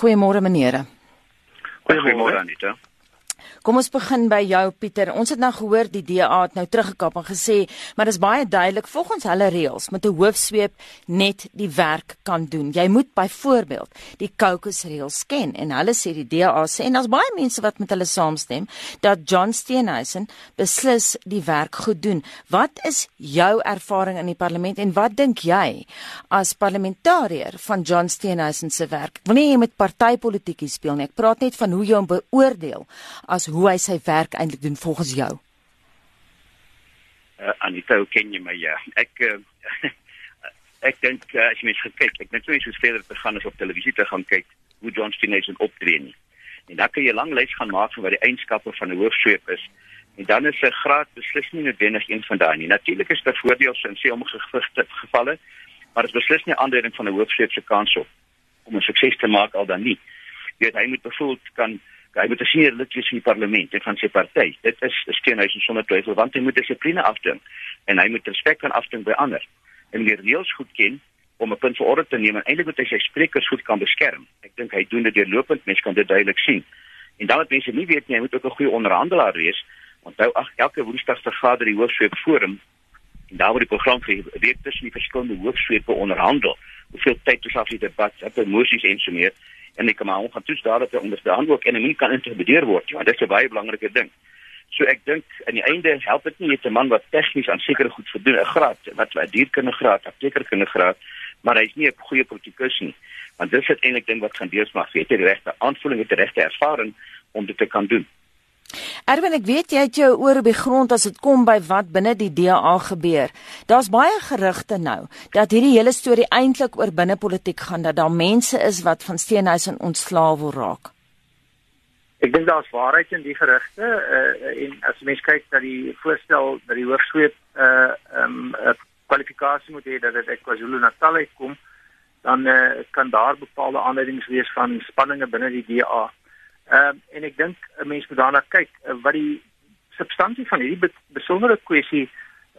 Goeiemôre meneere. Goeiemôre Anita. Kom ons begin by jou Pieter. Ons het nou gehoor die DA het nou teruggekap en gesê, maar dis baie duidelik volgens hulle reëls met 'n hoofsweep net die werk kan doen. Jy moet byvoorbeeld die caucus reëls ken en hulle sê die DA sê en daar's baie mense wat met hulle saamstem dat John Steenhuisen beslis die werk goed doen. Wat is jou ervaring in die parlement en wat dink jy as parlementariër van John Steenhuisen se werk? Wanneer jy met partytetiek speel nie, ek praat net van hoe jy hom beoordeel as hoe hy sy werk eintlik doen volgens jou? Uh, Anita, hoe ken jy my? Ja, ek uh, ek dink uh, as jy mens gekyk, ek net so iets verder te gaan as op televisie te gaan kyk hoe John Steenhuisen optree nie. En dan kan jy 'n lang lys gaan maak van wat die eienskappe van 'n hoofsweep is. En dan is 'n graad beslis nie noodwendig een van daai nie. Natuurlik is daar voordele in sommige gevalle, maar dit is beslis nie aanduiding van 'n hoofsweep se kans op om 'n sukses te maak al dan nie. Jy weet hy moet bevoeld kan hy moet 'n senior lid wees van die parlement en van sy party. Dit is steenhuis sonder twyfel want hy moet dissipline afding en hy moet respek kan afding by ander. En die reëls goed ken om 'n punt verorde te neem en eintlik moet hy sy sprekers goed kan beskerm. Ek dink hy doen dit deurlopend, mense kan dit duidelik sien. En dan wat mense nie weet nie, hy moet ook 'n goeie onderhandelaar wees. Onthou ag elke Woensdag vergader die hoofsweep forum en daar word die program vir week tussen die verskillende hoofsweepe onderhandel. Hoeveel tyd is af die debat, op emosies en so meer en ek maar gaan toets daar dat hy onderstaan ook en hy kan interpreteer word. Ja, dit is 'n baie belangrike ding. So ek dink aan die einde help dit nie net 'n man wat tegnies aan sekere goed voldoen, 'n graad wat 'n dierkundige graad, aptekerkundige graad, maar hy's nie 'n goeie politikus nie. Want dis het eintlik ding wat gaan weet jy, die regte aanvoeling het die regte ervaring om dit te kan doen. Erwin, ek weet jy het jou oor op die grond as dit kom by wat binne die DA gebeur. Daar's baie gerugte nou dat hierdie hele storie eintlik oor binnepolitiek gaan dat daar mense is wat van Steenhuisen ontslaaw wil raak. Ek dink daar's waarheid in die gerugte uh, en as mens kyk na die voorstel dat die hoofsweep 'n uh, um, kwalifikasie moet hê dat dit uit KwaZulu-Natal uitkom, dan uh, kan daar bepaalde aanleidings wees van spanninge binne die DA. Ehm uh, en ek dink 'n mens moet daarna kyk uh, wat die substansie van hierdie be besondere kwessie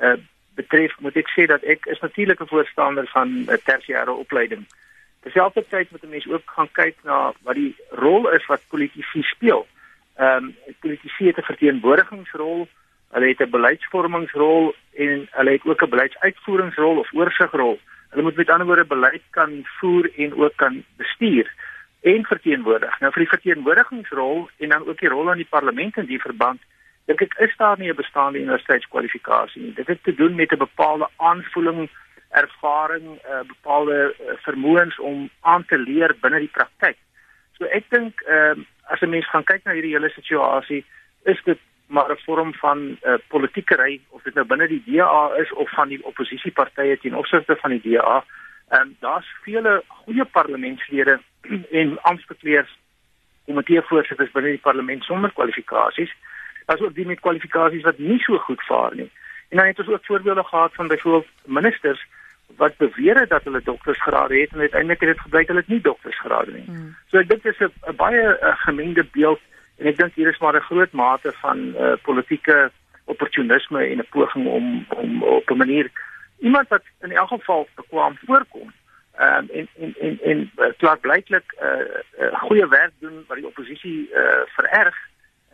uh, betref, moet ek sê dat ek is natuurlik 'n voorstander van 'n uh, tersiêre opleiding. Terselfdertyd moet 'n mens ook gaan kyk na wat die rol is wat politici speel. Ehm um, politici het 'n verteenwoordigingsrol, hulle het 'n beleidsvormingsrol en hulle het ook 'n beleidsuitvoeringsrol of oorsigrol. Hulle moet met ander woorde beleid kan voer en ook kan bestuur en verteenwoordig. Nou vir die verteenwoordigingsrol en dan ook die rol aan die parlement in die verband, dink ek is daar nie 'n bestaande universiteitskwalifikasie nie. Dit het te doen met 'n bepaalde aanvoeling, ervaring, uh, bepaalde uh, vermoëns om aan te leer binne die praktyk. So ek dink uh, as 'n mens gaan kyk na hierdie hele situasie, is dit maar 'n vorm van uh, politiekery of dit nou binne die DA is of van die oppositiepartye teen opsigte van die DA. Ehm um, daar's vele goeie parlementslede en amptbekleers komiteevoorsitters binne die parlement sonder kwalifikasies. Daar's ook die met kwalifikasies wat nie so goed vaar nie. En dan het ons ook voorbeelde gehad van byvoorbeeld ministers wat beweer het dat hulle doktorsgraad het en uiteindelik het dit gebleik hulle het nie doktorsgraad nie. Hmm. So ek dink dit is 'n baie a, gemengde beeld en ek dink hier is maar 'n groot mate van uh, politieke opportunisme en 'n poging om om op 'n manier iemand wat in elk geval bekwam voorkom um, en en en en uh, klaar blyklik 'n uh, uh, goeie werk doen wat die oppositie uh, vererg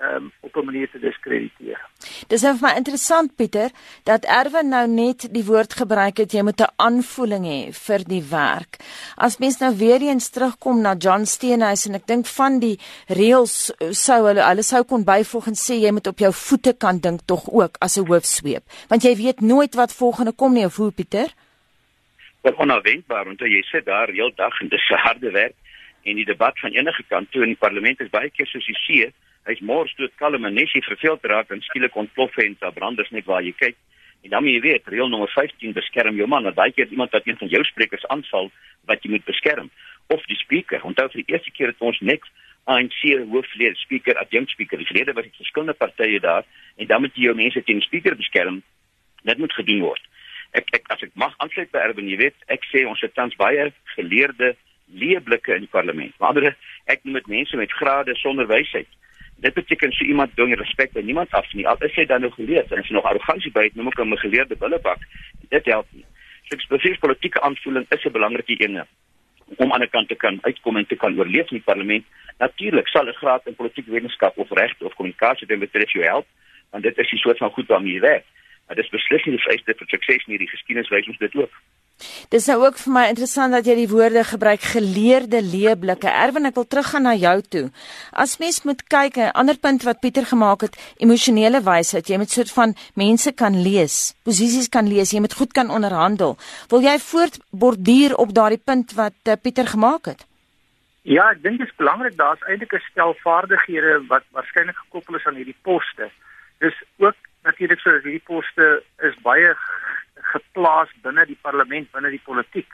um, op 'n manier te diskrediteer. Dis vir my interessant Pieter dat Erwin nou net die woord gebruik het jy moet 'n aanvoeling hê vir die werk. As mens nou weer eens terugkom na John Steenhuisen en ek dink van die reëls sou hulle hulle sou kon byvoeg en sê jy moet op jou voete kan dink tog ook as 'n hoofsweep want jy weet nooit wat volgende kom nie of hoe Pieter? wat onverwendbaar want jy sit daar heel dag en dis harde werk en die debat van enige kant toe in die parlement is baie keer soos jy sien hy's mors dood kalm en nesie verveel raak en skielik ontplof en daar branders net waar jy kyk. En dan moet jy weet reël nommer 15 beskerm jou man want baie keer iemand wat een van jou sprekers aanval wat jy moet beskerm. Of die spreker onthou vir die eerste keer het ons niks ANC hooflede spreker adjunct spreker die lede die verskillende partye daar en dan moet jy jou mense teen die spreker beskerm. Dit moet gedoen word. Ek ek as ek mag aansluit by Erwin, jy weet, ek sê ons het tans baie geleerde leeblikke in die parlement. Maar ander ek noem dit mense met grade sonder wysheid. Dit beteken so iemand dwing respek by niemand af nie. Al is hy dan nog geleerd en as hy nog arrogansie by het, noem ek hom 'n geleerde billebak. Dit help nie. So spesifiek politieke aanvoeling is 'n belangrike een. om aan die kant te kan uitkom en te kan oorleef in die parlement. Natuurlik sal 'n graad in politieke wetenskap of reg of kommunikasie dit betref jou help, want dit is 'n soort van goed waarmee jy werk. Maar dis beslis nie die vereiste vir sukses nie, die geskiedenis wys ons dit ook. Dis nou ook vir my interessant dat jy die woorde gebruik geleerde leeblikke. Erwin, ek wil teruggaan na jou toe. As mens moet kyk, 'n ander punt wat Pieter gemaak het, emosionele wysheid. Jy moet soort van mense kan lees, posisies kan lees, jy moet goed kan onderhandel. Wil jy voortborduur op daardie punt wat uh, Pieter gemaak het? Ja, ek dink dit is belangrik. Daar's eintlik 'n stel vaardighede wat waarskynlik gekoppel is aan hierdie poste. Dis ook natuurlik so dat hierdie poste is baie geplaas binne die parlement, binne die politiek.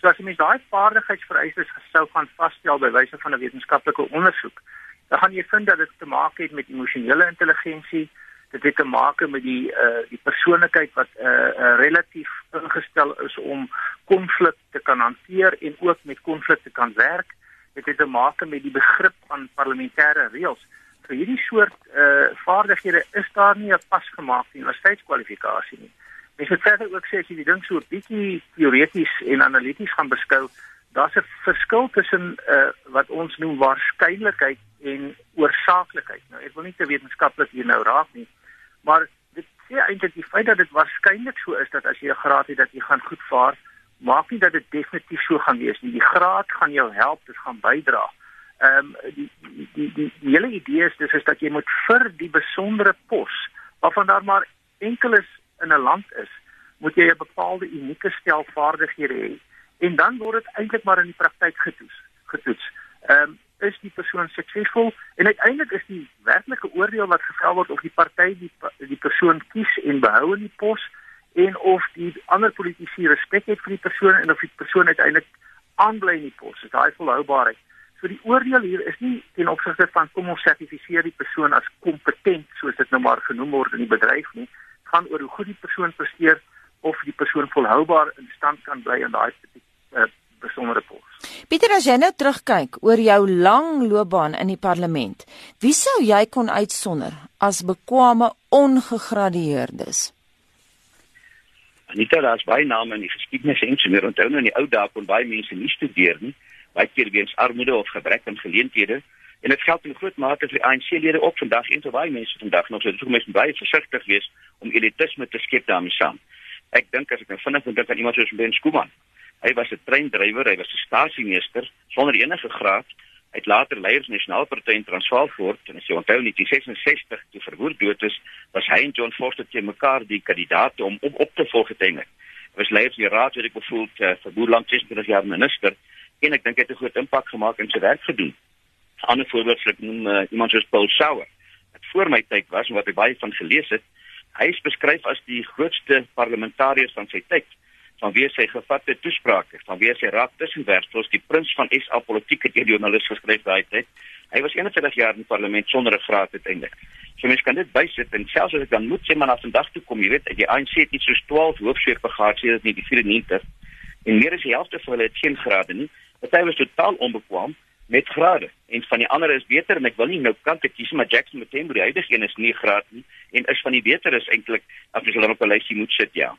So as jy mens daai vaardigheidsvereistes gesou van vasstel by wyse van 'n wetenskaplike ondersoek, dan gaan jy vind dat dit te maak het met emosionele intelligensie, dit het te maak met die uh die persoonlikheid wat uh, uh relatief ingestel is om konflik te kan hanteer en ook met konflik te kan werk. Dit het te maak met die begrip van parlementêre reëls. Vir hierdie soort uh vaardighede is daar nie 'n pasgemaakte universiteitskwalifikasie nie. Ek moet verder ook sê as jy die ding so 'n bietjie teoreties en analities gaan beskou, daar's 'n verskil tussen uh, wat ons noem waarskynlikheid en oorsaaklikheid. Nou ek wil nie te wetenskaplik hier nou raak nie, maar dit sê eintlik die feit dat dit waarskynlik so is dat as jy 'n graad het dat jy gaan goed vaar, maak nie dat dit definitief so gaan wees nie. Die graad gaan jou help, dit gaan bydra. Ehm um, die, die die die die hele idee is dis is dat jy moet vir die besondere pos waarvan daar maar enkel is in 'n land is, moet jy 'n bepaalde unieke stel vaardighede hê en dan word dit eintlik maar in die praktyk getoets. Getoets. Ehm um, is die persoon suksesvol en uiteindelik is die werklike oordeel wat gevel word of die party die die persoon kies en behou in die pos en of die ander politici respek het vir die persoon en of die persoon uiteindelik aanbly in die pos. Dit daai volhoubaarheid. So die oordeel hier is nie ten opsigte van kom ons sertifiseer die persoon as kompetent soos dit nou maar genoem word in die bedryf nie gaan oor hoe goed die persoon presteer of die persoon volhoubaar in stand kan bly in daai uh, besondere pos. Pieter as jy nou terugkyk oor jou lang loopbaan in die parlement, wie sou jy kon uitsonder as bekwame ongegradueerdes? Anita, daar's baie name in die geskiedenis en so meer onthou nou in die ou dae kon baie mense nie studeer nie, baie keer weens armoede of gebrek aan geleenthede. En dit geld in groot mate vir ANC-lede ook vandag en vir baie mense vandag nog. So dit is mense baie versigtig wees om elitisme te skep daarmee saam. Ek dink as ek nou vinnig dink aan iemand soos Ben Skuman. Hy was 'n treindrywer, hy was 'n stasiemeester sonder enige graad. Hy het later leiers nasionaal party in Transvaal voort en as jy onthou in 1966 toe verwoer dood is, was hy en John Foster te mekaar die kandidaate om op, op te volg uiteindelik. Hy was leier van die raad wat ek bevoel uh, vir boer lank 26 jaar minister en ek dink hy het 'n groot impak gemaak in sy werk gedoen. Ander voorbeeld sou ek noem uh, iemand soos Paul Sauer wat voor my tyd was en wat ek baie van gelees het. Hy is beskryf as die grootste parlementariër van sy tyd vanweë sy gevatte toesprake vanweë sy raak tussenwerksels die prins van SA politieke joernalis geskryf daai tyd. Hy was 21 jaar in die parlement sonder 'n graad uiteindelik. So mens kan dit bysit en selfs as ek dan moet sê maar na vandag toe kom jy weet die ANC het iets soos 12 hoofsweep gehad sedert 1994 en meer as die helfte van hulle het geen grade nie. Party was totaal onbekwaam met grade en van die ander is beter en ek wil nie nou kante kies maar Jackson Mthembu die huidige een is nie graad nie en is van die beter is eintlik as jy hulle op 'n lysie moet sit ja.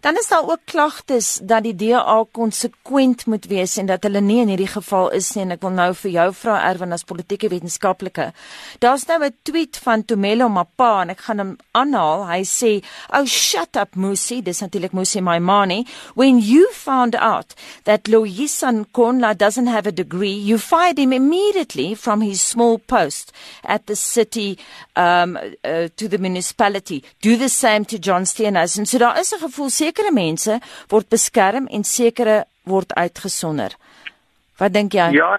Dan is daar ook klagtes dat die DA konsekwent moet wees en dat hulle nie in hierdie geval is nie en ek wil nou vir jou vra Erwin as politieke wetenskaplike. Daar's nou 'n tweet van Tumelo Mapa en ek gaan hom aanhaal. Hy sê, "Oh shut up Musi, dis natuurlik Musi Maimane. When you found out that Loyisan Konla doesn't have a degree, you fired him immediately from his small post at the city um uh, to the municipality. Do the same to John Steenhuisen." So daar is 'n sekere mense word beskerm en sekere word uitgesonder. Wat dink jy? Ja,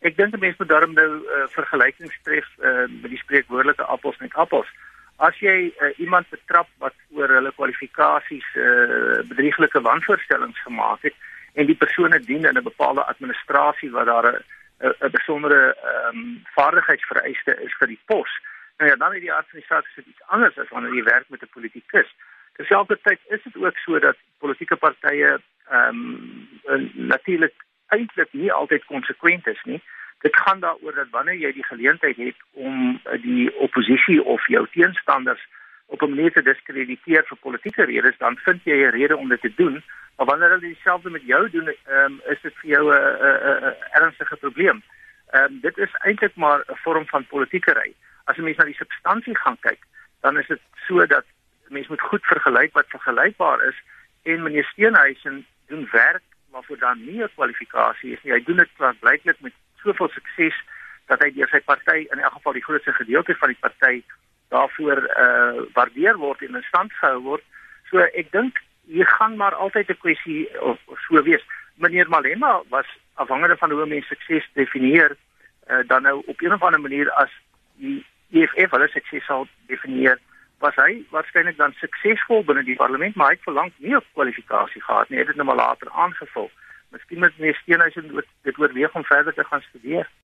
ek dink mense moet daarom nou uh, vergelykings tref uh, met die spreekwoordelike appels met appels. As jy uh, iemand betrap wat oor hulle kwalifikasies uh, bedrieglike wanvoorstellings gemaak het en die persone dien in 'n bepaalde administrasie waar daar 'n 'n besondere ehm um, vaardigheidsvereiste is vir die pos. Nou ja, dan is die aard van die saak iets anders as wanneer jy werk met 'n politikus. Terselfdertyd is dit ook so dat politieke partye ehm um, natuurlik eintlik nie altyd konsekwent is nie. Dit gaan daaroor dat wanneer jy die geleentheid het om die oppositie of jou teenstanders op 'n manier te diskrediteer vir politieke redes, dan vind jy 'n rede om dit te doen. Maar wanneer hulle dieselfde met jou doen, ehm um, is dit vir jou 'n 'n ernstige probleem. Ehm um, dit is eintlik maar 'n vorm van politiekery. As 'n mens na die substansie gaan kyk, dan is dit so dat mense moet goed vergelyk wat vergelykbaar is en meneer Steenhuisen doen werk waarvoor dan nie 'n kwalifikasie is nie. Hy doen dit blyklik met soveel sukses dat hy deur sy party in elk geval die grootste gedeelte van die party daarvoor uh waardeer word en in stand gehou word. So ek dink hier gaan maar altyd 'n kwessie of, of so wees. Meneer Malema was afhangende van hoe mense sukses definieer uh dan nou op 'n of ander manier as die EFF hulle sukses sal definieer was hy waarskynlik dan suksesvol binne die parlement maar hy het verlang nie 'n kwalifikasie gehad nie. Hy het dit nou maar later aangevul. Miskien moet meneer Steenhuisen dit oorweeg om verder te gaan studeer.